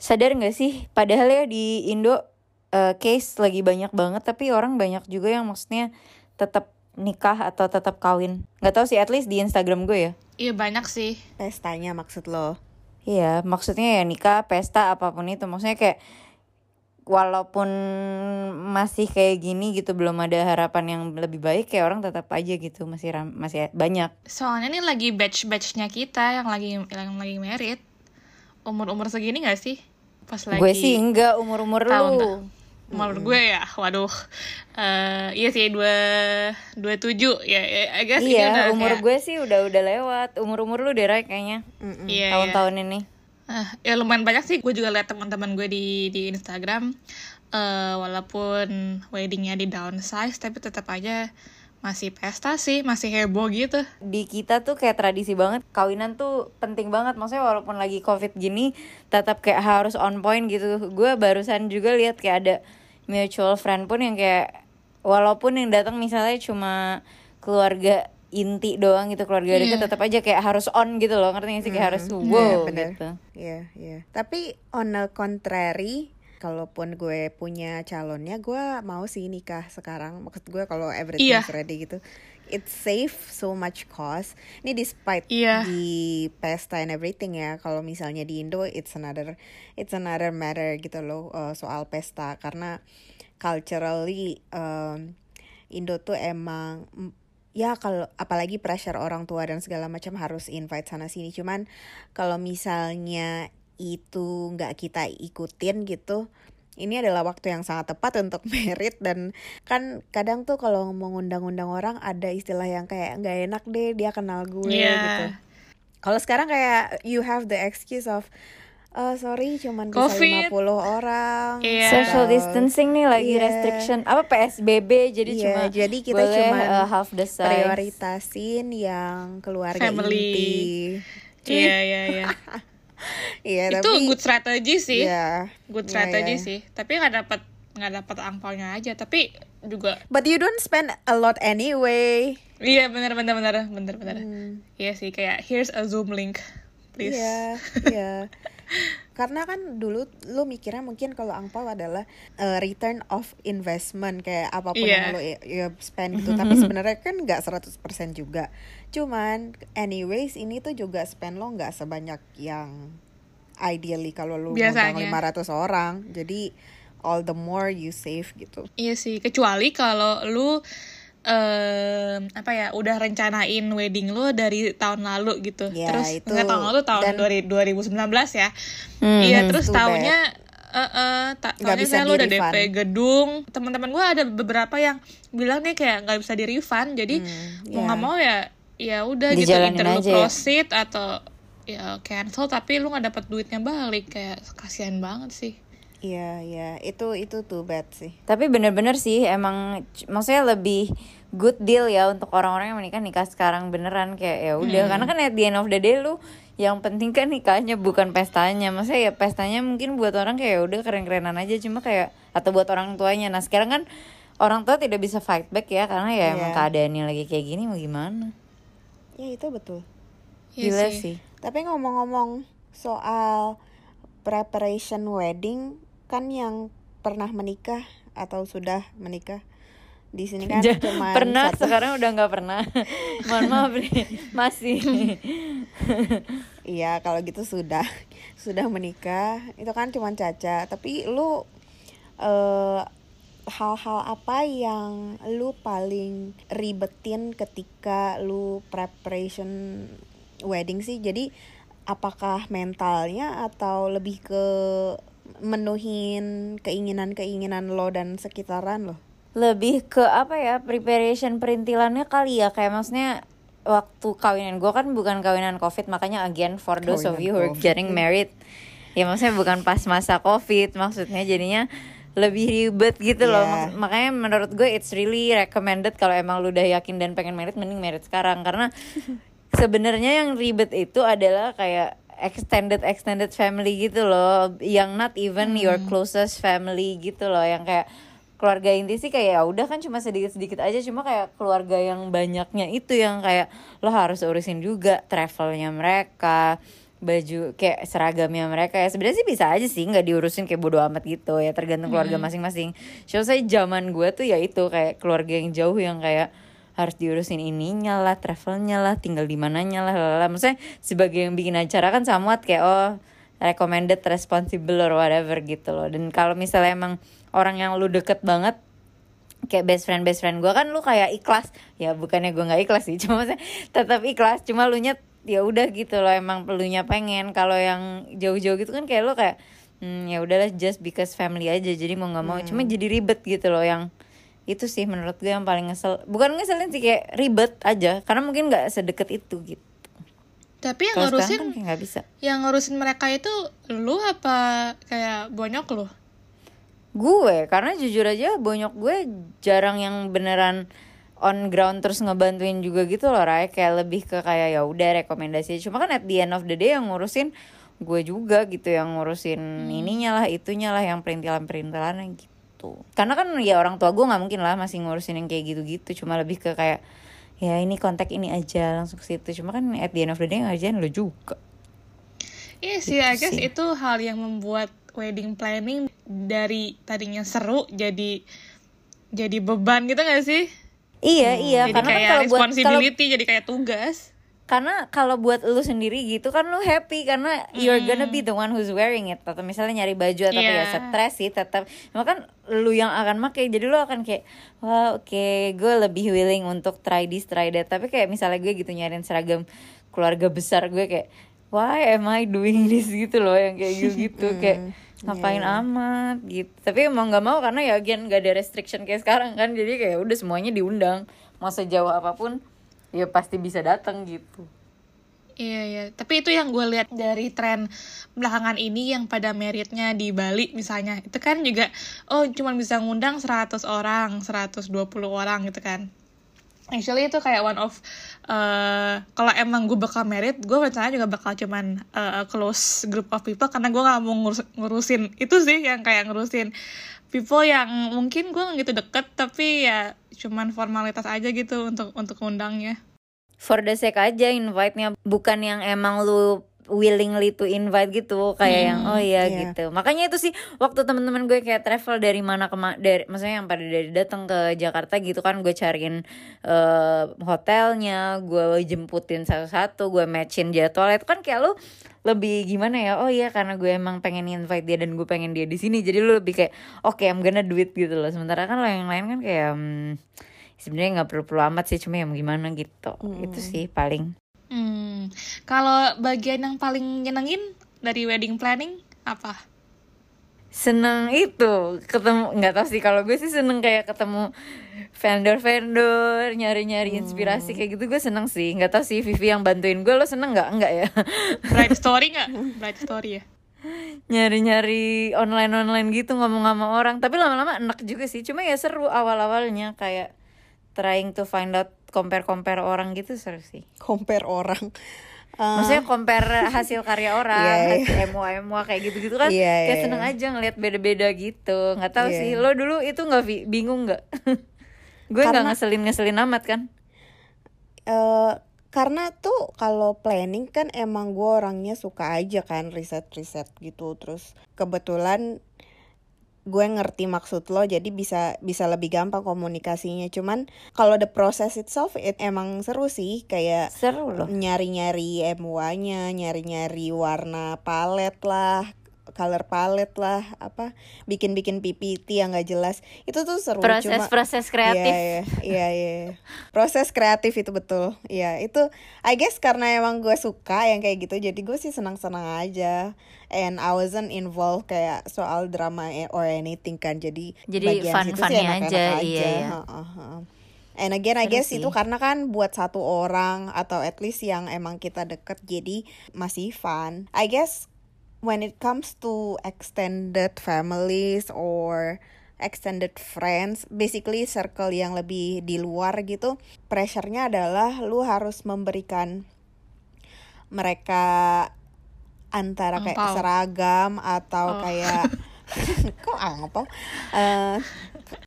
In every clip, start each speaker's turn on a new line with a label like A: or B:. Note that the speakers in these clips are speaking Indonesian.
A: sadar nggak sih? Padahal ya di Indo uh, case lagi banyak banget tapi orang banyak juga yang maksudnya tetap nikah atau tetap kawin. Nggak tahu sih at least di Instagram gue ya.
B: Iya banyak sih.
C: Pestanya maksud lo?
A: Iya maksudnya ya nikah pesta apa pun itu. Maksudnya kayak walaupun masih kayak gini gitu belum ada harapan yang lebih baik kayak orang tetap aja gitu masih ram, masih banyak.
B: Soalnya ini lagi batch batchnya kita yang lagi yang lagi merit umur umur segini gak sih
A: pas lagi gue sih enggak umur umur lu
B: umur hmm. gue ya waduh uh, iya sih dua dua tujuh ya, ya
A: agak iya umur ya. gue sih udah udah lewat umur umur lu deh kayaknya mm -mm. Yeah, tahun-tahun yeah. ini
B: uh, ya lumayan banyak sih gue juga liat teman-teman gue di di Instagram uh, walaupun weddingnya di downsize tapi tetap aja masih pesta sih, masih heboh gitu.
A: Di kita tuh kayak tradisi banget, kawinan tuh penting banget. Maksudnya walaupun lagi covid gini, tetap kayak harus on point gitu. Gue barusan juga lihat kayak ada mutual friend pun yang kayak walaupun yang datang misalnya cuma keluarga inti doang gitu keluarga yeah. dekat tetap aja kayak harus on gitu loh ngerti gak sih kayak harus hmm. wow yeah, gitu.
C: Iya, yeah, iya. Yeah. Tapi on the contrary, kalaupun gue punya calonnya gue mau sih nikah sekarang. Maksud gue kalau everything yeah. ready gitu. It's safe so much cost. Ini despite yeah. di pesta and everything ya kalau misalnya di Indo it's another it's another matter gitu loh uh, soal pesta. Karena culturally um, Indo tuh emang ya kalau apalagi pressure orang tua dan segala macam harus invite sana sini. Cuman kalau misalnya itu nggak kita ikutin gitu ini adalah waktu yang sangat tepat untuk merit dan kan kadang tuh kalau mau ngundang-undang orang ada istilah yang kayak nggak enak deh dia kenal gue yeah. gitu kalau sekarang kayak you have the excuse of Uh, sorry, cuman COVID. bisa 50 orang.
A: Yeah. Social distancing nih lagi yeah. restriction. Apa PSBB jadi yeah, cuma
C: jadi kita cuma uh, half the size. Prioritasin yang keluarga
B: Family. inti. Iya, iya, iya. Iya, itu tapi, good strategy sih. Iya. Good iya, strategy yeah, yeah. sih. Tapi nggak dapat nggak dapat angpaunya aja. Tapi juga.
C: But you don't spend a lot anyway.
B: Iya benar benar benar benar benar. Hmm. Iya sih kayak here's a zoom link, please.
C: Iya iya. Karena kan dulu lu mikirnya mungkin kalau angpau adalah uh, return of investment kayak apa pun yeah. yang lu ya, spend gitu. Tapi sebenarnya kan nggak 100% juga. Cuman anyways ini tuh juga spend lo nggak sebanyak yang ideally kalau lu Biasanya. ngundang 500 orang. Jadi all the more you save gitu.
B: Iya sih, kecuali kalau lu um, apa ya udah rencanain wedding lo dari tahun lalu gitu ya, terus itu. nggak tahun lalu tahun Dan, 2019 ya hmm, iya terus tahunnya uh, uh, ta tahunnya saya lo udah DP gedung teman-teman gue ada beberapa yang bilang nih kayak nggak bisa di refund jadi hmm, mau nggak yeah. mau ya ya udah gitu either lo proceed ya. atau ya cancel tapi lu nggak dapat duitnya balik kayak kasihan banget sih
C: Iya, iya, itu itu tuh bad sih.
A: Tapi bener-bener sih emang maksudnya lebih good deal ya untuk orang-orang yang menikah nikah sekarang beneran kayak ya udah hmm. karena kan at the end of the day lu yang penting kan nikahnya bukan pestanya. Maksudnya ya pestanya mungkin buat orang kayak ya udah keren-kerenan aja cuma kayak atau buat orang tuanya. Nah, sekarang kan orang tua tidak bisa fight back ya karena ya yeah. emang keadaannya lagi kayak gini mau gimana.
C: Ya itu betul.
A: Iya Gila sih. sih.
C: Tapi ngomong-ngomong soal preparation wedding kan yang pernah menikah atau sudah menikah? Di sini kan cuma
A: pernah satu. sekarang udah nggak pernah. Mohon maaf nih masih.
C: Iya kalau gitu sudah sudah menikah. Itu kan cuma caca. Tapi lu uh, hal-hal apa yang lu paling ribetin ketika lu preparation wedding sih? Jadi apakah mentalnya atau lebih ke menuhin keinginan-keinginan lo dan sekitaran lo?
A: Lebih ke apa ya preparation perintilannya kali ya kayak maksudnya waktu kawinan gue kan bukan kawinan covid makanya again for those kawinan of you who are getting married ya maksudnya bukan pas masa covid maksudnya jadinya lebih ribet gitu yeah. loh iya. makanya menurut gue it's really recommended kalau emang lu udah yakin dan pengen married mending married sekarang karena sebenarnya yang ribet itu adalah kayak extended extended family gitu loh. Yang not even hmm. your closest family gitu loh. Yang kayak keluarga inti sih kayak ya udah kan cuma sedikit sedikit aja. Cuma kayak keluarga yang banyaknya itu yang kayak lo harus urusin juga travelnya mereka baju kayak seragamnya mereka ya. Sebenarnya sih bisa aja sih nggak diurusin kayak bodo amat gitu ya. Tergantung keluarga masing-masing. So saya zaman gue tuh ya itu kayak keluarga yang jauh yang kayak harus diurusin ininya lah, travelnya lah, tinggal di mananya lah, lah. Maksudnya sebagai yang bikin acara kan somewhat kayak oh recommended responsible or whatever gitu loh. Dan kalau misalnya emang orang yang lu deket banget kayak best friend best friend gue kan lu kayak ikhlas ya bukannya gue nggak ikhlas sih cuma tetap ikhlas cuma lu nyet ya udah gitu loh emang perlunya pengen kalau yang jauh-jauh gitu kan kayak lo kayak hmm, ya udahlah just because family aja jadi mau nggak mau hmm. cuma jadi ribet gitu loh yang itu sih menurut gue yang paling ngesel. Bukan ngeselin sih kayak ribet aja. Karena mungkin nggak sedekat itu gitu.
B: Tapi yang Kalo ngurusin kan gak bisa. yang ngurusin mereka itu lu apa kayak bonyok lu?
A: Gue karena jujur aja bonyok gue jarang yang beneran on ground terus ngebantuin juga gitu loh Rai kayak lebih ke kayak ya udah rekomendasi cuma kan at the end of the day yang ngurusin gue juga gitu yang ngurusin hmm. ininya lah itunya lah yang perintilan perintilan gitu karena kan ya orang tua gue nggak mungkin lah masih ngurusin yang kayak gitu-gitu cuma lebih ke kayak ya ini kontak ini aja langsung ke situ cuma kan at the end of the day ngerjain lo juga
B: Iya sih, gitu I guess sih. itu hal yang membuat wedding planning dari tadinya seru jadi jadi beban gitu gak sih?
A: Iya hmm, iya
B: jadi karena kayak kan kalau buat kalau, jadi kayak tugas.
A: Karena kalau buat lu sendiri gitu kan lu happy karena mm. you're gonna be the one who's wearing it. Atau misalnya nyari baju atau yeah. kayak stres sih tetap kan lu yang akan make jadi lu akan kayak wah oke okay, gue lebih willing untuk try this try that. Tapi kayak misalnya gue gitu nyariin seragam keluarga besar gue kayak why am I doing this? Gitu loh yang kayak gitu gitu kayak ngapain yeah. amat? Gitu. Tapi emang nggak mau karena ya again gak ada restriction kayak sekarang kan. Jadi kayak udah semuanya diundang mau sejauh apa pun ya pasti bisa datang gitu.
B: Iya iya, tapi itu yang gue lihat dari tren belakangan ini yang pada meritnya di Bali misalnya, itu kan juga oh cuma bisa ngundang 100 orang, 120 orang gitu kan. Actually itu kayak one of uh, kalau emang gue bakal merit gue rencana juga bakal cuman uh, close group of people karena gue gak mau ngurus, ngurusin. Itu sih yang kayak ngurusin people yang mungkin gue gak gitu deket tapi ya cuman formalitas aja gitu untuk untuk undangnya.
A: For the sake aja invite-nya. Bukan yang emang lu willingly to invite gitu kayak hmm, yang oh iya yeah. gitu makanya itu sih waktu teman-teman gue kayak travel dari mana ke dari maksudnya yang pada dari datang ke Jakarta gitu kan gue cariin uh, hotelnya gue jemputin satu-satu gue matchin jadwal itu kan kayak lu lebih gimana ya oh iya karena gue emang pengen invite dia dan gue pengen dia di sini jadi lu lebih kayak oke okay, I'm gonna do it gitu loh sementara kan lo yang lain kan kayak hmm, sebenarnya nggak perlu-perlu amat sih cuma yang gimana gitu hmm. itu sih paling
B: Hmm, kalau bagian yang paling nyenengin dari wedding planning apa?
A: Seneng itu ketemu nggak tahu sih. Kalau gue sih seneng kayak ketemu vendor-vendor nyari-nyari inspirasi hmm. kayak gitu gue seneng sih. Nggak tahu sih Vivi yang bantuin gue lo seneng nggak? Nggak ya?
B: Bright story nggak? Bright story ya?
A: Nyari-nyari online-online gitu ngomong sama orang. Tapi lama-lama enak juga sih. Cuma ya seru awal-awalnya kayak trying to find out compare compare orang gitu seru sih
C: compare orang
A: Uh, Maksudnya compare hasil karya orang, yeah, yeah. hasil kayak gitu-gitu kan yeah, kayak yeah, seneng yeah. aja ngeliat beda-beda gitu. Nggak tahu yeah. sih, lo dulu itu nggak bingung nggak? Gue nggak ngeselin ngeselin amat kan?
C: Uh, karena tuh kalau planning kan emang gue orangnya suka aja kan riset-riset gitu terus kebetulan gue ngerti maksud lo jadi bisa bisa lebih gampang komunikasinya. Cuman kalau the process itself it emang seru sih kayak
A: seru loh.
C: nyari-nyari MUA-nya nyari-nyari warna palet lah color palette lah apa bikin-bikin PPT yang gak jelas itu tuh seru
A: proses cuma proses kreatif
C: iya iya iya ya. proses kreatif itu betul iya itu I guess karena emang gue suka yang kayak gitu jadi gue sih senang-senang aja and I wasn't involved kayak soal drama or anything kan jadi
A: jadi fun fun aja, aja iya, iya.
C: Ha, ha, ha. And again I guess itu karena kan buat satu orang atau at least yang emang kita deket jadi masih fun. I guess when it comes to extended families or extended friends, basically circle yang lebih di luar gitu, pressure-nya adalah lu harus memberikan mereka antara kayak Ampau. seragam atau oh. kayak kok apa? Uh,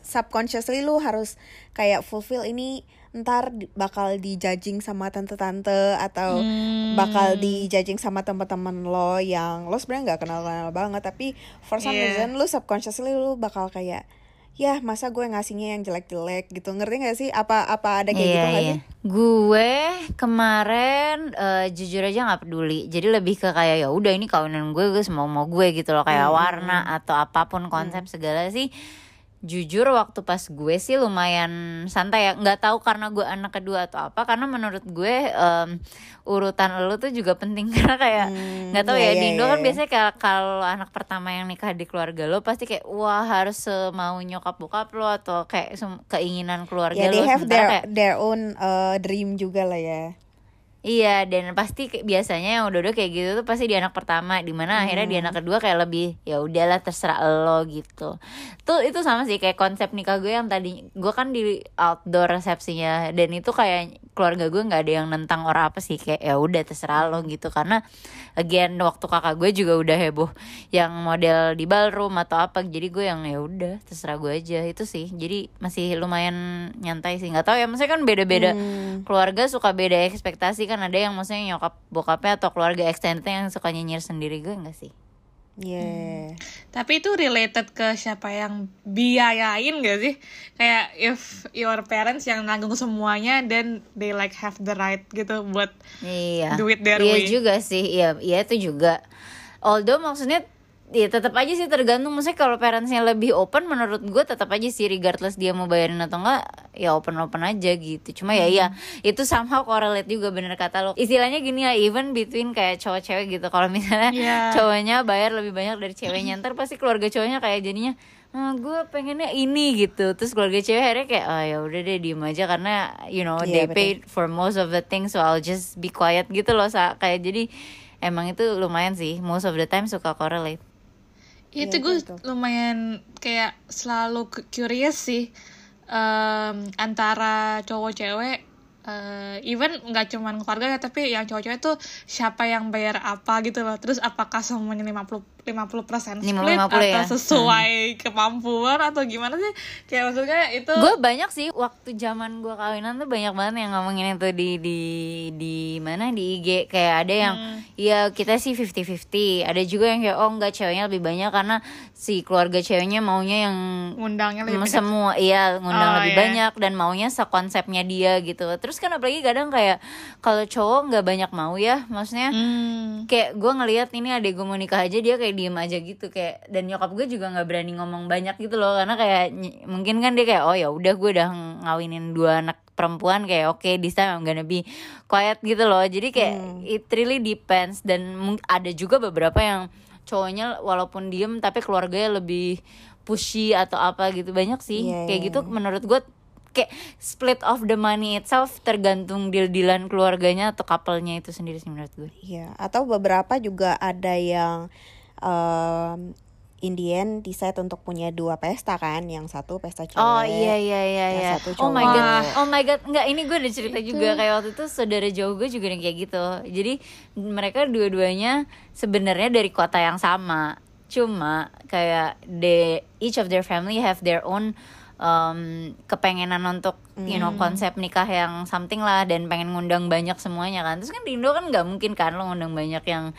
C: subconsciously lu harus kayak fulfill ini ntar bakal dijudging sama tante-tante atau hmm. bakal dijudging sama teman-teman lo yang lo sebenarnya nggak kenal-kenal banget tapi for some yeah. reason lo subconsciously lo bakal kayak ya masa gue ngasihnya yang jelek-jelek gitu ngerti gak sih apa apa ada kayak
A: iya,
C: gitu
A: gak iya. sih gue kemarin uh, jujur aja nggak peduli jadi lebih ke kayak ya udah ini kawinan gue gue semua mau gue gitu loh kayak hmm. warna atau apa pun konsep hmm. segala sih jujur waktu pas gue sih lumayan santai ya. Nggak tahu karena gue anak kedua atau apa karena menurut gue um, urutan lo tuh juga penting. Karena kayak hmm, nggak hmm, tahu yeah, ya yeah, di Indo yeah, kan yeah. biasanya kayak kalau anak pertama yang nikah di keluarga lo pasti kayak wah harus mau nyokap bokap lo atau kayak keinginan keluarga
C: yeah,
A: lo
C: they have their kayak, their own uh, dream juga lah ya
A: Iya dan pasti biasanya yang udah-udah kayak gitu tuh pasti di anak pertama di mana hmm. akhirnya di anak kedua kayak lebih ya udahlah terserah lo gitu tuh itu sama sih kayak konsep nikah gue yang tadi gue kan di outdoor resepsinya dan itu kayak keluarga gue nggak ada yang nentang orang apa sih kayak ya udah terserah lo gitu karena again waktu kakak gue juga udah heboh yang model di ballroom atau apa jadi gue yang ya udah terserah gue aja itu sih jadi masih lumayan nyantai sih nggak tahu ya maksudnya kan beda-beda hmm. keluarga suka beda ekspektasi kan ada yang maksudnya nyokap bokapnya atau keluarga extended yang suka nyinyir sendiri gue enggak sih
C: Yeah.
B: Hmm. Tapi itu related ke siapa yang biayain gak sih? Kayak if your parents yang nanggung semuanya, then they like have the right gitu buat
A: iya.
B: do it their
A: iya
B: way.
A: Iya juga sih, iya, iya itu juga. Although maksudnya ya tetap aja sih tergantung maksudnya kalau parentsnya lebih open menurut gue tetap aja sih regardless dia mau bayarin atau enggak ya open open aja gitu cuma ya iya hmm. itu somehow correlate juga bener kata lo istilahnya gini ya even between kayak cowok cewek gitu kalau misalnya yeah. cowoknya bayar lebih banyak dari ceweknya ntar pasti keluarga cowoknya kayak jadinya nah, gue pengennya ini gitu terus keluarga cewek akhirnya kayak oh, ya udah deh diem aja karena you know yeah, they betul. paid for most of the things so I'll just be quiet gitu loh kayak jadi emang itu lumayan sih most of the time suka correlate
B: Ya, itu gue lumayan kayak selalu curious sih um, antara cowok cewek uh, even nggak cuman keluarga ya tapi yang cowok-cowok itu siapa yang bayar apa gitu loh. Terus apakah semuanya 50 50 persen split 50 atau ya? sesuai hmm. kemampuan atau gimana sih kayak maksudnya itu
A: gue banyak sih waktu zaman gue kawinan tuh banyak banget yang ngomongin itu di di di mana di IG kayak ada yang hmm. ya kita sih 50-50 ada juga yang kayak oh enggak ceweknya lebih banyak karena si keluarga ceweknya maunya yang
B: ngundangnya lebih
A: semua banyak. iya ngundang oh, lebih iya. banyak dan maunya sekonsepnya dia gitu terus kan apalagi kadang kayak kalau cowok nggak banyak mau ya maksudnya hmm. kayak gue ngelihat ini ada gue mau nikah aja dia kayak kayak diem aja gitu kayak dan nyokap gue juga nggak berani ngomong banyak gitu loh karena kayak mungkin kan dia kayak oh ya udah gue udah ngawinin dua anak perempuan kayak oke okay, this time I'm gonna be quiet gitu loh jadi kayak hmm. it really depends dan ada juga beberapa yang cowoknya walaupun diem tapi keluarganya lebih pushy atau apa gitu banyak sih yeah, kayak iya, gitu iya. menurut gue kayak split of the money itself tergantung deal-dealan keluarganya atau couple-nya itu sendiri sih menurut gue.
C: Iya, atau beberapa juga ada yang um, Indian decide untuk punya dua pesta kan, yang satu pesta cewek.
A: Oh iya iya iya iya.
C: Satu
A: cowok. Oh my god. Oh my god. Enggak, ini gue udah cerita itu. juga kayak waktu itu saudara jauh gue juga yang kayak gitu. Jadi mereka dua-duanya sebenarnya dari kota yang sama. Cuma kayak the each of their family have their own um, kepengenan untuk you know hmm. konsep nikah yang something lah dan pengen ngundang banyak semuanya kan. Terus kan di Indo kan nggak mungkin kan lo ngundang banyak yang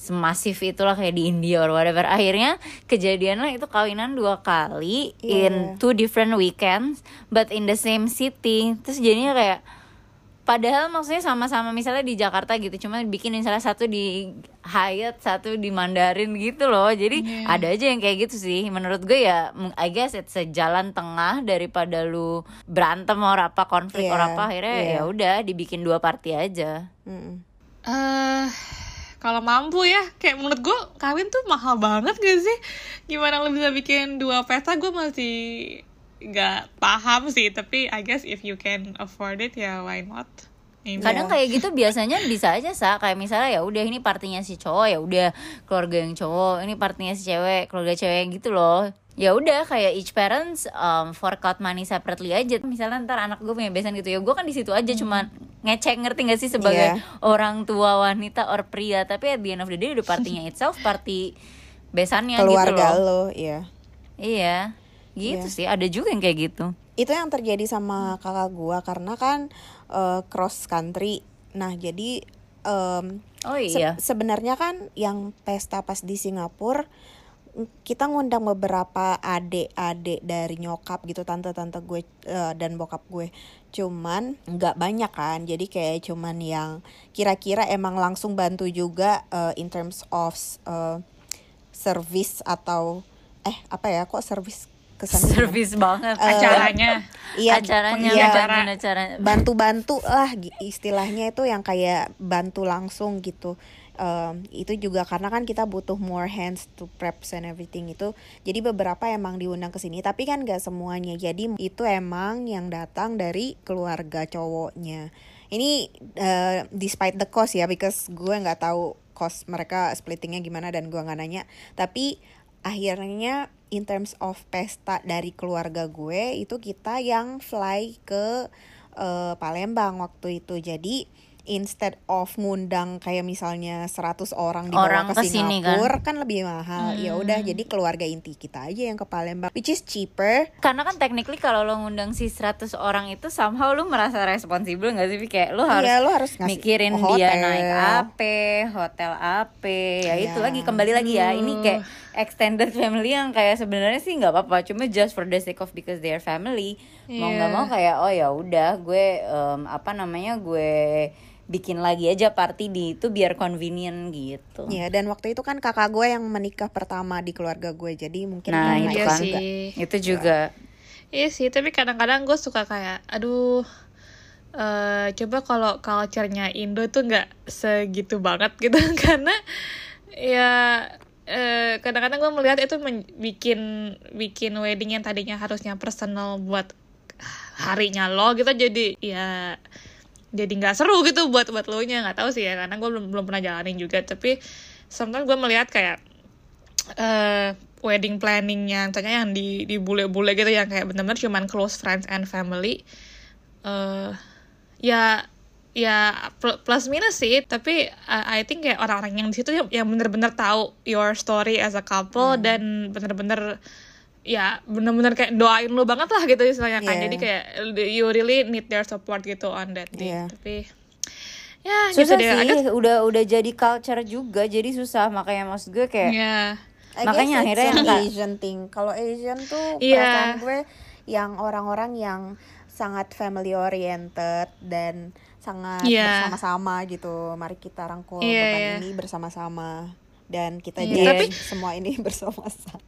A: semasif itulah kayak di India or whatever akhirnya kejadiannya itu kawinan dua kali yeah. in two different weekends but in the same city terus jadinya kayak padahal maksudnya sama-sama misalnya di Jakarta gitu cuma bikin misalnya satu di Hyatt satu di Mandarin gitu loh jadi yeah. ada aja yang kayak gitu sih menurut gue ya I guess it's a jalan tengah daripada lu berantem or apa konflik yeah. or apa akhirnya yeah. ya udah dibikin dua party aja mm.
B: uh, kalau mampu ya kayak menurut gue kawin tuh mahal banget gak sih? Gimana lo bisa bikin dua pesta gue masih nggak paham sih tapi I guess if you can afford it ya why not?
A: Maybe. kadang kayak gitu biasanya bisa aja sa. Kayak misalnya ya udah ini partinya si cowok ya udah keluarga yang cowok ini partinya si cewek keluarga cewek gitu loh ya udah kayak each parents um, fork out money separately aja misalnya ntar anak gue punya besan gitu ya gue kan di situ aja hmm. cuman ngecek ngerti gak sih sebagai yeah. orang tua wanita or pria tapi at the end of the day udah partinya itself party besannya
C: keluarga
A: gitu
C: loh. lo iya
A: iya gitu yeah. sih ada juga yang kayak gitu
C: itu yang terjadi sama kakak gue karena kan uh, cross country nah jadi um,
A: oh iya
C: se sebenarnya kan yang pesta pas di Singapura kita ngundang beberapa adik-adik dari nyokap gitu tante-tante gue uh, dan bokap gue. Cuman nggak banyak kan jadi kayak cuman yang kira-kira emang langsung bantu juga uh, in terms of uh, service atau eh apa ya kok service
A: kesan service banget
B: uh, acaranya.
C: iya
A: acaranya
C: iya,
A: acara
C: bantu-bantu lah istilahnya itu yang kayak bantu langsung gitu um, itu juga karena kan kita butuh more hands to prep and everything itu. Jadi beberapa emang diundang ke sini tapi kan gak semuanya. Jadi itu emang yang datang dari keluarga cowoknya. Ini uh, despite the cost ya because gue nggak tahu cost mereka splittingnya gimana dan gue nggak nanya. Tapi akhirnya in terms of pesta dari keluarga gue itu kita yang fly ke uh, Palembang waktu itu. Jadi instead of ngundang kayak misalnya 100 orang dibawa orang ke Singapura kan? kan lebih mahal. Hmm. Ya udah jadi keluarga inti kita aja yang ke Palembang which is cheaper.
A: Karena kan technically kalau lo ngundang si 100 orang itu somehow lo merasa responsibel gak sih kayak lo harus,
C: iya, lo harus
A: mikirin hotel. dia naik AP, hotel AP. Ya, ya itu lagi kembali lagi ya. Ini kayak extended family yang kayak sebenarnya sih nggak apa-apa cuma just for the sake of because they are family yeah. mau nggak mau iya. kayak oh ya udah gue um, apa namanya gue bikin lagi aja party di itu biar convenient gitu.
C: Iya, dan waktu itu kan kakak gue yang menikah pertama di keluarga gue, jadi mungkin
A: nah itu kan sih. itu juga.
B: Iya sih, tapi kadang-kadang gue suka kayak, aduh, uh, coba kalau culture-nya Indo tuh nggak segitu banget gitu, karena ya eh, kadang-kadang gue melihat itu bikin bikin wedding yang tadinya harusnya personal buat harinya lo gitu jadi ya jadi nggak seru gitu buat buat lo nya. Nggak tahu sih ya karena gue belum belum pernah jalanin juga. Tapi sometimes gue melihat kayak uh, wedding planningnya misalnya yang di di bule-bule gitu yang kayak benar-benar cuman close friends and family uh, ya ya plus minus sih. Tapi uh, I think kayak orang-orang yang di situ yang benar-benar tahu your story as a couple hmm. dan benar-benar ya bener-bener kayak doain lu banget lah gitu istilahnya kan yeah. jadi kayak you really need their support gitu on that day yeah. tapi
A: ya susah gitu sih deh. udah udah jadi culture juga jadi susah makanya maksud gue kayak
B: yeah.
C: makanya akhirnya yang Asian thing kalau Asian tuh yeah. perasaan gue yang orang-orang yang sangat family oriented dan sangat yeah. bersama-sama gitu mari kita rangkul yeah, beban yeah. ini bersama-sama dan kita yeah. tapi semua ini bersama-sama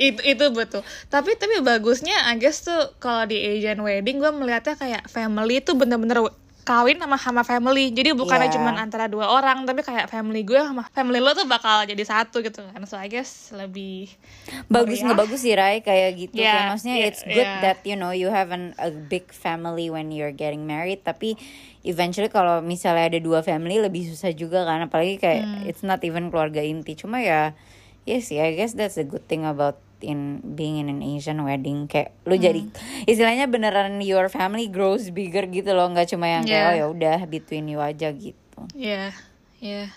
B: itu itu betul tapi tapi bagusnya I guess tuh kalau di Asian wedding gue melihatnya kayak family tuh bener-bener kawin sama sama family. Jadi bukannya yeah. cuma antara dua orang tapi kayak family gue sama family lo tuh bakal jadi satu gitu kan. So I guess lebih
A: bagus nggak bagus sih Rai kayak gitu. Yeah, kayak maksudnya yeah, it's good yeah. that you know you have an, a big family when you're getting married. Tapi eventually kalau misalnya ada dua family lebih susah juga kan. Apalagi kayak hmm. it's not even keluarga inti. Cuma ya yes yeah, I guess that's a good thing about in being in an Asian wedding kayak lu hmm. jadi istilahnya beneran your family grows bigger gitu loh nggak cuma yang kayak yeah. oh ya udah between you aja gitu
B: ya yeah. ya yeah.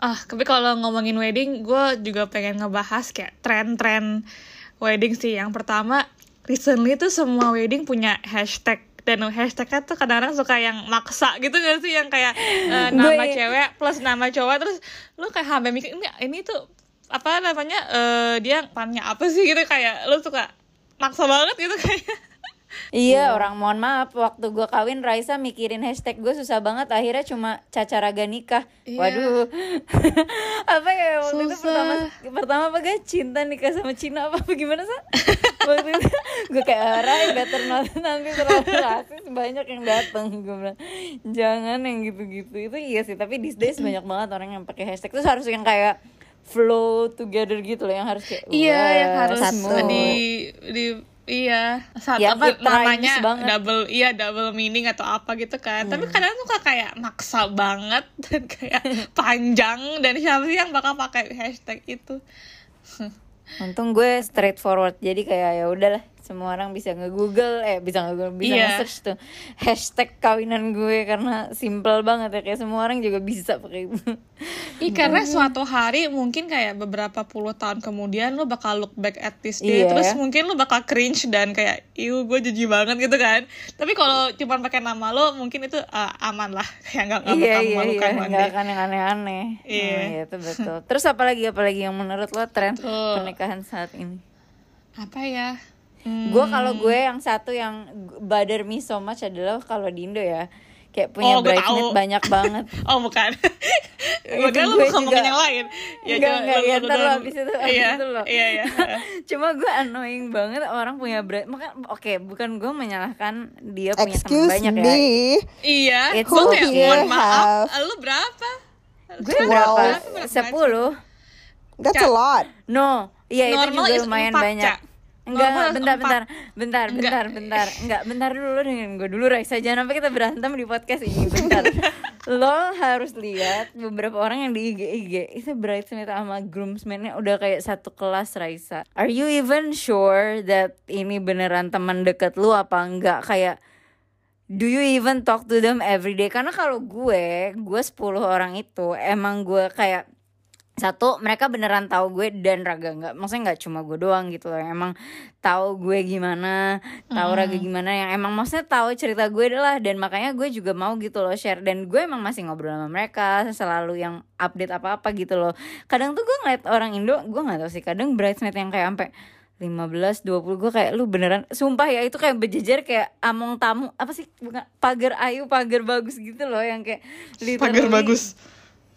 B: ah tapi kalau ngomongin wedding gue juga pengen ngebahas kayak tren-tren wedding sih yang pertama recently tuh semua wedding punya hashtag dan hashtagnya tuh kadang-kadang suka yang maksa gitu gak sih yang kayak uh, nama cewek plus nama cowok terus lu kayak hampir mikir ini ini tuh apa namanya uh, dia tanya apa sih gitu kayak lu suka maksa banget gitu kayak.
A: Iya oh. orang mohon maaf waktu gue kawin Raisa mikirin hashtag gue susah banget akhirnya cuma caca raga nikah. Yeah. waduh. Apa ya waktu susah. itu pertama pertama apa gak? Cinta nikah sama Cina apa, apa gimana sih waktu itu gue kayak Rai better not. Nanti terlalu rasis banyak yang datang gue bilang. Jangan yang gitu-gitu. Itu iya sih tapi these days banyak banget orang yang pakai hashtag. Terus harus yang kayak flow together gitu loh yang harus kayak
B: iya yang harus satu. di di iya satu ya, apa namanya double iya double meaning atau apa gitu kan hmm. tapi kadang tuh kayak maksa banget dan kayak panjang dan siapa sih yang bakal pakai hashtag itu
A: untung gue straightforward jadi kayak ya udahlah semua orang bisa nge-google eh bisa nge-google bisa yeah. nge-search tuh. Hashtag kawinan gue karena simple banget ya kayak semua orang juga bisa pakai
B: Iya karena suatu hari mungkin kayak beberapa puluh tahun kemudian lo bakal look back at this day yeah. terus mungkin lo bakal cringe dan kayak iu gue jijik banget gitu kan. Tapi kalau cuma pakai nama lo mungkin itu uh, aman lah. Kayak nggak nggak
A: yeah, bakal yeah, memalukan yeah, nggak akan yang aneh-aneh. Iya. Yeah. oh, itu betul. Terus apalagi apalagi yang menurut lo tren pernikahan saat ini?
B: Apa ya
A: Hmm. Gue kalau gue yang satu yang bother me so much adalah kalau di Indo ya kayak punya oh, bridesmaid banyak banget.
B: oh bukan. gue lu ngomongin juga, yang lain.
A: Ya, enggak, enggak, ya ntar lo abis itu, abis iya, itu lo. Iya, iya. Cuma gue annoying banget orang punya bride. Maka oke, okay, bukan gue menyalahkan dia punya
C: Excuse
A: teman banyak
C: me. ya.
B: Iya. Gue kayak mohon maaf. Lu berapa?
A: Gue berapa? Sepuluh.
C: That's a lot.
A: No, iya itu juga lumayan banyak. Enggak, Normal bentar, bentar, bentar, bentar, bentar, enggak, bentar dulu dengan gue dulu Raisa jangan sampai kita berantem di podcast ini, bentar. lo harus lihat beberapa orang yang di IG IG itu bridesmaid sama groomsmennya udah kayak satu kelas Raisa. Are you even sure that ini beneran teman deket lu apa enggak? Kayak do you even talk to them every day? Karena kalau gue, gue 10 orang itu emang gue kayak satu mereka beneran tahu gue dan raga nggak maksudnya nggak cuma gue doang gitu loh. Emang tahu gue gimana tahu mm. raga gimana yang emang maksudnya tahu cerita gue lah. Dan makanya gue juga mau gitu loh share. Dan gue emang masih ngobrol sama mereka selalu yang update apa apa gitu loh. Kadang tuh gue ngeliat orang Indo gue nggak tahu sih. Kadang bridesmaid yang kayak sampai 15 20 gue kayak lu beneran? Sumpah ya itu kayak berjejer kayak among tamu. Apa sih? Bukan pagar ayu pagar bagus gitu loh yang kayak
B: pagar bagus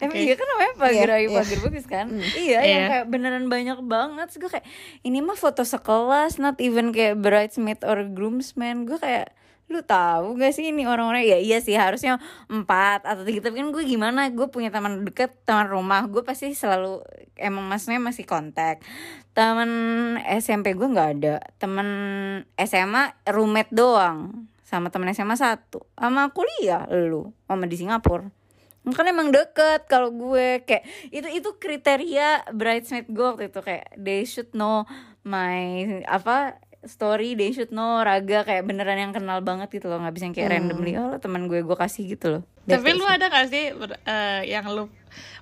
A: Emang okay. iya kan namanya pagar yeah, yeah. pagar bagus kan? Mm. Iya yeah. yang kayak beneran banyak banget. Terus gue kayak ini mah foto sekelas Not even kayak bridesmaid or groomsman. Gue kayak lu tahu gak sih ini orang-orang? Ya iya sih harusnya empat atau tiga. Tapi kan gue gimana gue punya teman deket teman rumah gue pasti selalu emang maksudnya masih kontak. Teman SMP gue nggak ada. Teman SMA roommate doang sama teman SMA satu. Sama kuliah lu sama di Singapura kan emang deket kalau gue. Kayak itu itu kriteria bridesmaid gue waktu itu. Kayak they should know my apa story they should know raga. Kayak beneran yang kenal banget gitu loh. Nggak bisa yang kayak hmm. randomly oh teman gue gue kasih gitu loh.
B: Tapi lu ada gak sih uh, yang lu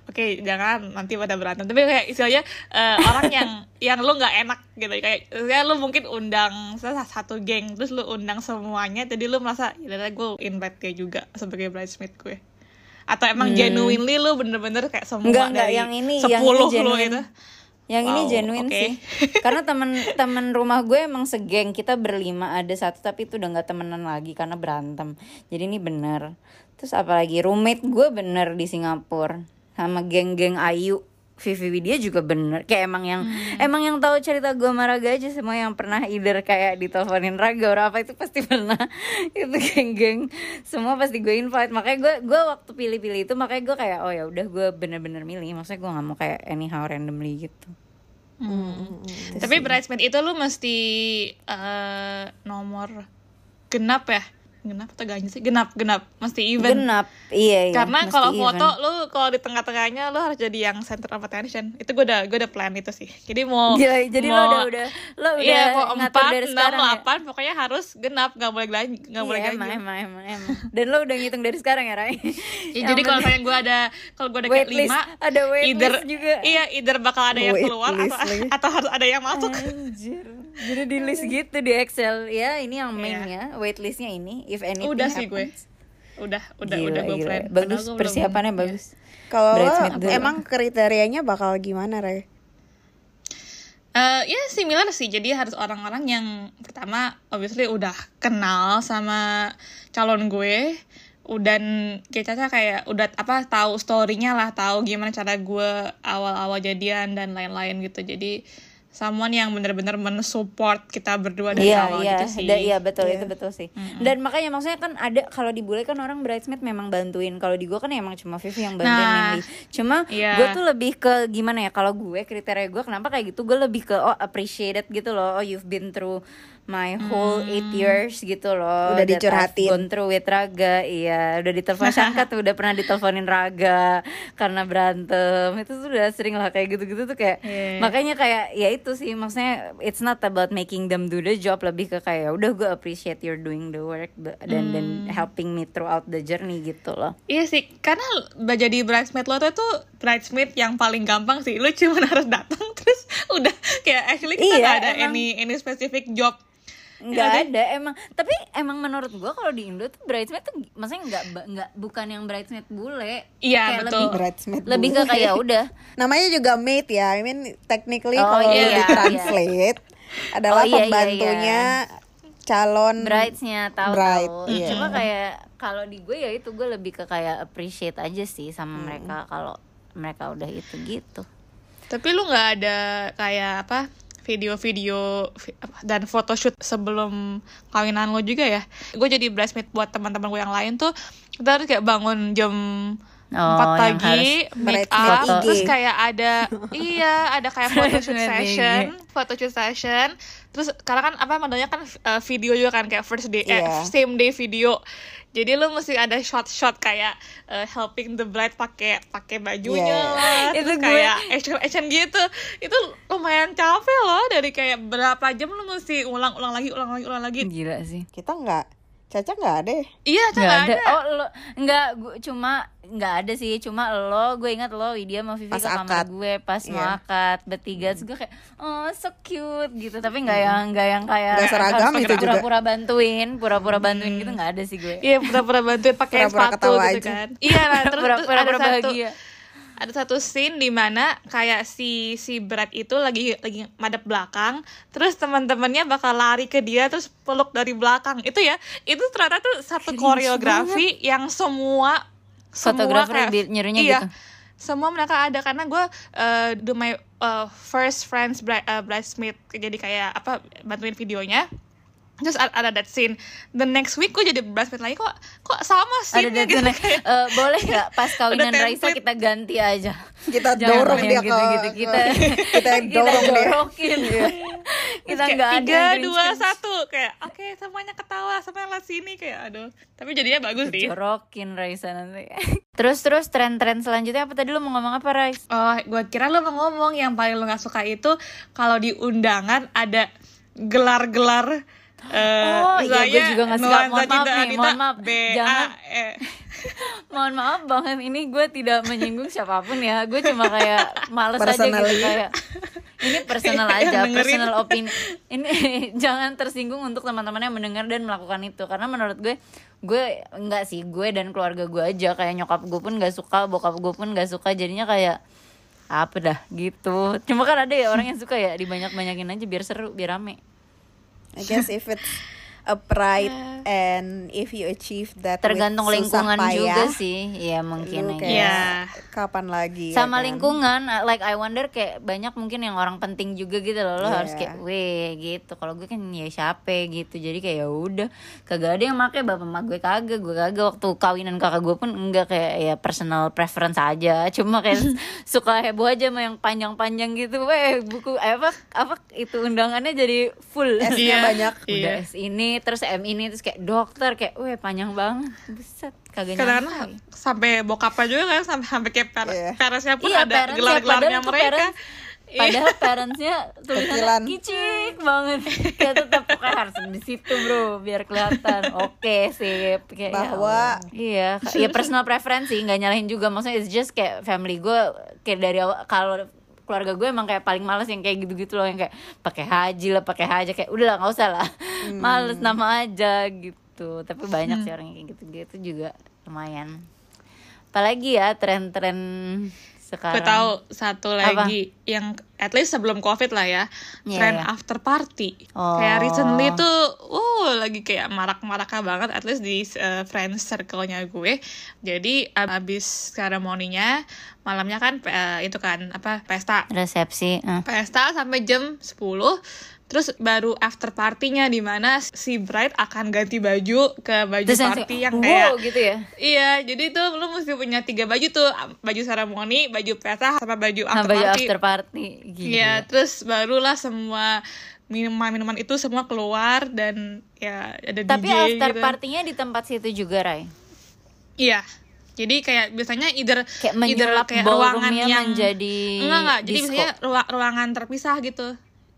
B: oke okay, jangan nanti pada berantem. Tapi kayak istilahnya uh, orang yang yang lu nggak enak gitu. Kayak ya lu mungkin undang salah satu geng terus lu undang semuanya jadi lu merasa ya gue invite dia juga sebagai bridesmaid gue atau emang hmm. genuinely lu bener-bener kayak semua
A: enggak, enggak, yang ini, 10 yang ini lu itu yang wow, ini genuine okay. sih. Karena temen temen rumah gue emang segeng kita berlima ada satu tapi itu udah nggak temenan lagi karena berantem. Jadi ini bener. Terus apalagi roommate gue bener di Singapura sama geng-geng Ayu Vivi Widya juga bener kayak emang yang hmm. emang yang tahu cerita gue sama Raga aja semua yang pernah either kayak diteleponin Raga atau apa itu pasti pernah itu geng-geng semua pasti gue invite makanya gue gue waktu pilih-pilih itu makanya gue kayak oh ya udah gue bener-bener milih maksudnya gue nggak mau kayak anyhow randomly gitu
B: Hmm. Hmm. Tapi bridesmaid itu lu mesti uh, nomor genap ya? Genap atau ganjil sih? Genap genap. Mesti event
A: genap. Iya, iya.
B: Karena kalau foto lu kalau di tengah-tengahnya lu harus jadi yang center of attention. Itu gue udah gue udah plan itu sih. Jadi mau
A: Gila, jadi
B: mau,
A: lo udah udah lo udah
B: iya, mau empat enam ya? delapan ya? pokoknya harus genap. Nggak boleh ganjil nggak iya, boleh ganjil
A: emang, emang emang emang. Dan lo udah ngitung dari sekarang ya Rai
B: ya, jadi kalau misalnya gue ada kalau gue ada kayak lima
A: ada wait either,
B: juga. iya either bakal ada yang keluar atau atau harus ada yang masuk. Anjir
A: jadi di list gitu di Excel. Ya ini yang main yeah. ya waitlistnya ini if anything
B: udah
A: happens.
B: sih gue. Udah udah gila, udah gue plan.
A: Bagus persiapannya belum, bagus.
C: Kalau emang kriterianya bakal gimana Ray?
B: Uh, ya similar sih. Jadi harus orang-orang yang pertama obviously udah kenal sama calon gue. Dan kayak Caca kayak udah apa tahu storynya lah tahu gimana cara gue awal-awal jadian dan lain-lain gitu. Jadi someone yang benar-benar mensupport kita berdua dari yeah, awal
A: yeah.
B: gitu sih.
A: Iya, iya betul yeah. itu betul sih. Mm-hmm. Dan makanya maksudnya kan ada kalau di bule kan orang bridesmaid memang bantuin. Kalau di gue kan emang cuma Vivi yang bantuin nah, mainly. Cuma yeah. gue tuh lebih ke gimana ya kalau gue kriteria gue kenapa kayak gitu gue lebih ke oh appreciated gitu loh. Oh you've been through my whole hmm. eight years gitu loh.
C: Udah dicurhatin.
A: Gone through with Raga, iya. Udah ditelepon Shanka tuh, udah pernah diteleponin Raga karena berantem. Itu tuh udah sering lah kayak gitu-gitu tuh kayak. Yeah. Makanya kayak ya itu sih maksudnya it's not about making them do the job lebih ke kayak udah gue appreciate you're doing the work dan dan hmm. helping me throughout the journey gitu loh.
B: Iya sih, karena jadi bridesmaid lo tuh tuh bridesmaid yang paling gampang sih. Lu cuma harus datang terus udah kayak actually kita iya, gak ada emang. any any specific job
A: nggak ada emang tapi emang menurut gua kalau di Indo tuh bridesmaid tuh maksudnya nggak nggak bukan yang bridesmaid bule
B: iya betul
A: lebih, bridesmaid lebih ke kayak udah
C: namanya juga maid ya I mean technically oh, kalau iya, di translate iya. adalah oh, iya, pembantunya iya, iya. calon
A: bridesnya tahu bride, tahu iya. cuma kayak kalau di gue ya itu gue lebih ke kayak appreciate aja sih sama hmm. mereka kalau mereka udah itu gitu
B: tapi lu nggak ada kayak apa video-video dan photoshoot sebelum kawinan lo juga ya gue jadi bridesmaid buat teman-teman gue yang lain tuh kita harus kayak bangun jam Oh, 4 pagi make up IG. terus kayak ada iya ada kayak photoshoot session photoshoot session terus karena kan apa namanya kan uh, video juga kan kayak first day yeah. eh, iya. same day video jadi lu mesti ada shot-shot kayak uh, helping the bride pakai pakai bajunya yeah. lah. Itu gue... kayak action action gitu itu lumayan capek loh. Dari kayak berapa jam lu mesti ulang-ulang lagi ulang lagi ulang lagi.
A: Gila sih.
C: Kita nggak Caca nggak ada ya?
B: Iya, Caca nggak ada.
A: ada. Oh, lo nggak cuma nggak ada sih, cuma lo gue ingat lo Widya sama Vivi pas ke kamar gue pas yeah. mau akad bertiga terus gue kayak oh so cute gitu, tapi nggak yang nggak yang kayak
C: gak seragam itu
A: juga. Pura-pura bantuin, pura-pura bantuin gitu nggak ada sih gue.
B: Iya, pura-pura bantuin pakai sepatu gitu kan. Iya, lah terus pura-pura bahagia ada satu scene di mana kayak si si Brad itu lagi lagi madep belakang terus teman-temannya bakal lari ke dia terus peluk dari belakang. Itu ya itu ternyata tuh satu koreografi yang semua
A: semua kayak nyuruhnya iya, gitu?
B: semua mereka ada. Karena gue uh, do my uh, first friends bride, uh, bridesmaid jadi kayak apa bantuin videonya terus ada that scene. The next week gue jadi bridesmaid lagi. Kok kok sama sih
A: ada gitu? kayak, uh, boleh nggak pas kawinan Raisa kita ganti aja?
C: Kita Jangan dorong dia
A: gitu, gitu. kita
C: kita dorong
A: kita dorokin.
B: Dia kita nggak ada tiga dua satu. Kayak oke okay, semuanya ketawa semuanya lah sini. Kayak aduh. Tapi jadinya bagus sih.
A: Jorokin Raisa nanti. Terus terus tren-tren selanjutnya apa tadi? Lo mau ngomong apa Rais?
B: Oh gue kira lo mau ngomong. Yang paling lo nggak suka itu kalau di undangan ada gelar-gelar
A: Uh, oh iya gue juga nggak suka mohon maaf nih mohon maaf. Jangan. E. mohon maaf banget ini gue tidak menyinggung siapa pun ya. Gue cuma kayak males aja gitu kayak ini personal aja personal opini. Ini jangan tersinggung untuk teman-teman yang mendengar dan melakukan itu karena menurut gue gue enggak sih gue dan keluarga gue aja kayak nyokap gue pun nggak suka bokap gue pun nggak suka jadinya kayak apa dah? Gitu. Cuma kan ada ya orang yang suka ya dibanyak banyakin aja biar seru biar rame
C: I guess if it's a pride and if you achieve that
A: tergantung lingkungan payah, juga sih. Ya mungkin
C: kayak yeah. kapan lagi
A: ya sama ya kan? lingkungan uh, like I wonder kayak banyak mungkin yang orang penting juga gitu loh. Lo yeah. harus kayak weh gitu. Kalau gue kan ya siapa? gitu. Jadi kayak ya udah. Kagak ada yang make bapak mak gue kagak gue kagak. Waktu kawinan kakak gue pun enggak kayak ya personal preference aja. Cuma kayak suka heboh aja sama yang panjang-panjang gitu. Weh buku apa apa itu undangannya jadi full.
C: S-nya yeah. banyak.
A: Udah yeah. S ini terus M ini terus kayak dokter kayak weh panjang banget. Buset kagak
B: nyangka sampai bokapnya juga kan sampai sampai kayak per yeah. parasnya pun iya, ada gelar-gelarnya mereka. parents,
A: iya. padahal parentsnya tulisannya kicik banget. Kayak tetap pokoknya harus di situ bro biar kelihatan. Oke okay, sip
C: kayak ya bahwa
A: ya, iya ya personal preferensi nggak nyalahin juga. Maksudnya it's just kayak family gue kayak dari awal kalau keluarga gue emang kayak paling males yang kayak gitu-gitu loh yang kayak pakai haji lah pakai haji kayak udah lah nggak usah lah hmm. males nama aja gitu tapi banyak hmm. sih orang yang kayak gitu-gitu juga lumayan apalagi ya tren-tren sekarang.
B: Gue tahu satu lagi Apa? yang at least sebelum covid lah ya, yeah, trend yeah. after party. Oh. Kayak recently tuh, uh lagi kayak marak-maraknya banget, at least di uh, friends circle-nya gue. Jadi abis seremoninya, malamnya kan uh, itu kan apa pesta.
A: Resepsi. Uh.
B: Pesta sampai jam 10 Terus baru after partinya di mana si bride akan ganti baju ke baju Terus party yang kayak
A: gitu ya.
B: Iya, jadi tuh lu mesti punya tiga baju tuh, baju seremoni, baju pesta sama baju after
A: baju
B: party.
A: after party.
B: Iya, terus barulah semua minuman-minuman itu semua keluar dan ya ada
A: Tapi
B: DJ
A: after
B: gitu.
A: partinya di tempat situ juga, Rai.
B: Iya. Jadi kayak biasanya either
A: Kayak
B: either kayak ruangan yang
A: menjadi
B: enggak enggak. Jadi
A: disco.
B: biasanya ruang- ruangan terpisah gitu.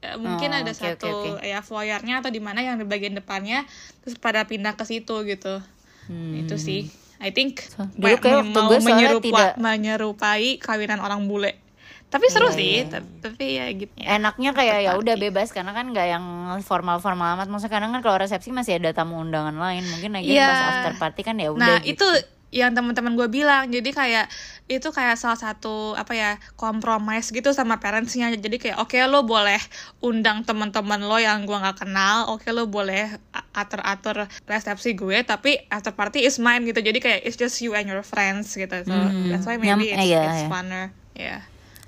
B: Ya, mungkin
A: Oh,
B: ada
A: oke,
B: satu
A: oke, oke.
B: ya foyernya atau di mana yang di bagian depannya terus pada pindah ke situ gitu. Itu sih. I think
A: Hmm. Dulu
B: kayak
A: waktu
B: mau
A: gue soalnya
B: menyerupa-
A: tidak-
B: menyerupai kawinan orang bule. Tapi seru
A: Iya,
B: sih,
A: iya.
B: tapi, tapi ya gitu. Ya.
A: enaknya kayak ya udah bebas karena kan nggak yang formal formal amat maksudnya kadang kan kalau resepsi masih ada tamu undangan lain mungkin lagi
B: Iya.
A: pas after party kan ya udah
B: Nah
A: gitu.
B: itu yang teman-teman gue bilang. Jadi kayak itu kayak salah satu apa ya kompromis gitu sama parentsnya. Jadi kayak oke lo boleh undang teman-teman lo yang gue nggak kenal. Oke lo boleh atur-atur resepsi gue tapi after party is mine gitu. Jadi kayak it's just you and your friends gitu. So
A: Hmm.
B: that's why maybe it's,
A: iya,
B: it's
A: iya.
B: funner. Ya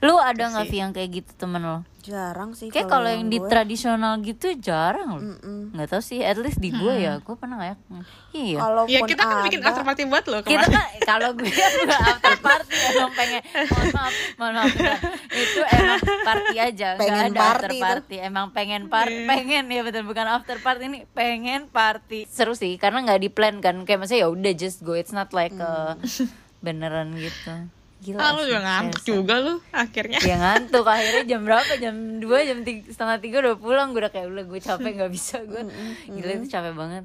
A: lu ada nggak
B: sih.
A: Yang kayak gitu temen lo
C: Jarang sih
A: kayak kalau yang di
C: gue.
A: tradisional gitu jarang loh. Nggak tahu sih at least di gue ya gue pernah nggak ya? Iya.
C: Kalaupun
B: ya kita kan bikin
C: ada,
B: after party buat lo
A: kita
B: kemarin.
A: kan kalau gue nggak after party emang pengen mohon maaf mohon maaf itu emang party aja nggak
C: Pengen
A: ada
C: party
A: after party. Emang pengen party pengen ya betul bukan after party ini pengen party. Seru sih karena nggak di plan kan kayak maksudnya ya udah just go it's not like a beneran gitu gila
B: ah, lu juga ngantuk
A: seriusan.
B: juga lu akhirnya.
A: Ya ngantuk. Akhirnya jam berapa? Jam 2 jam tiga, setengah tiga udah pulang. Gue udah kayak udah gue capek nggak bisa gue gila itu capek banget.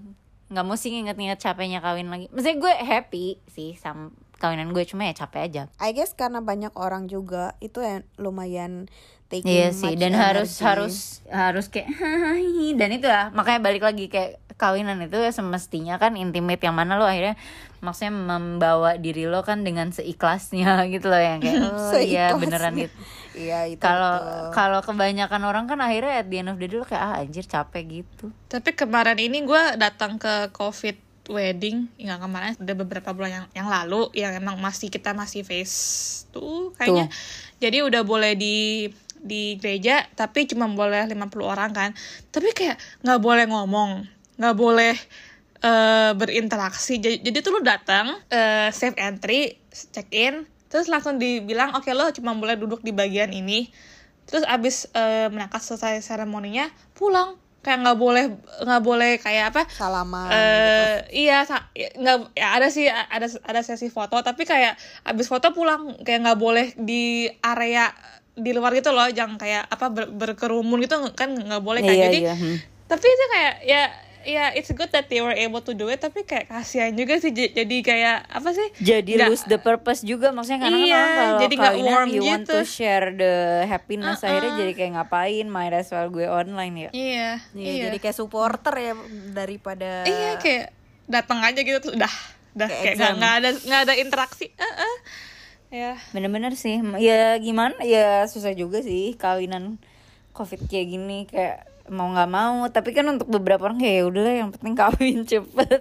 A: Nggak mau sih nginget-nginget capeknya kawin lagi. Maksudnya gue happy sih sama kawinan gue cuma ya capek aja.
C: I guess karena banyak orang juga itu yang lumayan taking
A: Iya sih
C: much
A: dan harus
C: energy.
A: harus harus kayak "Hai," dan itu ya makanya balik lagi kayak kawinan itu ya semestinya kan intimate yang mana lo akhirnya maksudnya membawa diri lo kan dengan seikhlasnya gitu loh yang kayak oh iya beneran gitu.
C: Iya itu
A: kalau kalau kebanyakan orang kan akhirnya at the end of the day lo kayak ah anjir capek gitu.
B: Tapi kemarin ini gue datang ke COVID wedding, nggak kemarin, udah beberapa bulan yang, yang lalu, yang emang masih kita masih face tuh kayaknya. Jadi udah boleh di di gereja, tapi cuma boleh 50 orang kan. Tapi kayak nggak boleh ngomong, nggak boleh eh, berinteraksi. Jadi, jadi tuh lu datang, eh, save entry, check in, terus langsung dibilang oke lo cuma boleh duduk di bagian ini. Terus abis eh, menangkap selesai seremoninya pulang kayak nggak boleh nggak boleh kayak apa
C: salaman
B: eh iya sa- ya, nggak ya ada sih ada ada sesi foto tapi kayak abis foto pulang kayak nggak boleh di area di luar gitu loh jangan kayak apa ber- berkerumun gitu kan nggak boleh kan
A: Iya,
B: jadi
A: iya, hmm.
B: tapi itu kayak ya ya it's good that they were able to do it tapi kayak kasihan juga sih jadi kayak apa sih?
A: Jadi
B: Nggak-
A: lose the purpose juga maksudnya karena kan
B: Iya,
A: orang kalau
B: jadi nggak
A: kawinan
B: warm
A: you want
B: gitu.
A: to share the happiness akhirnya jadi kayak ngapain might as well gue online ya
B: iya
C: Iya,
B: iya.
C: jadi kayak supporter ya daripada
B: iya kayak datang aja gitu tuh udah udah
C: Kayak
B: kayak nggak ada nggak ada interaksi Eh, eh. ya
A: bener-bener sih ya gimana ya susah juga sih kawinan covid kayak gini kayak mau nggak mau. Tapi kan untuk beberapa orang kayak ya udahlah yang penting kawin cepet.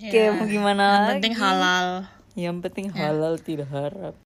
A: Kayak mau gimana
B: yang
A: lagi?
B: penting halal.
A: Yang penting halal tidak harap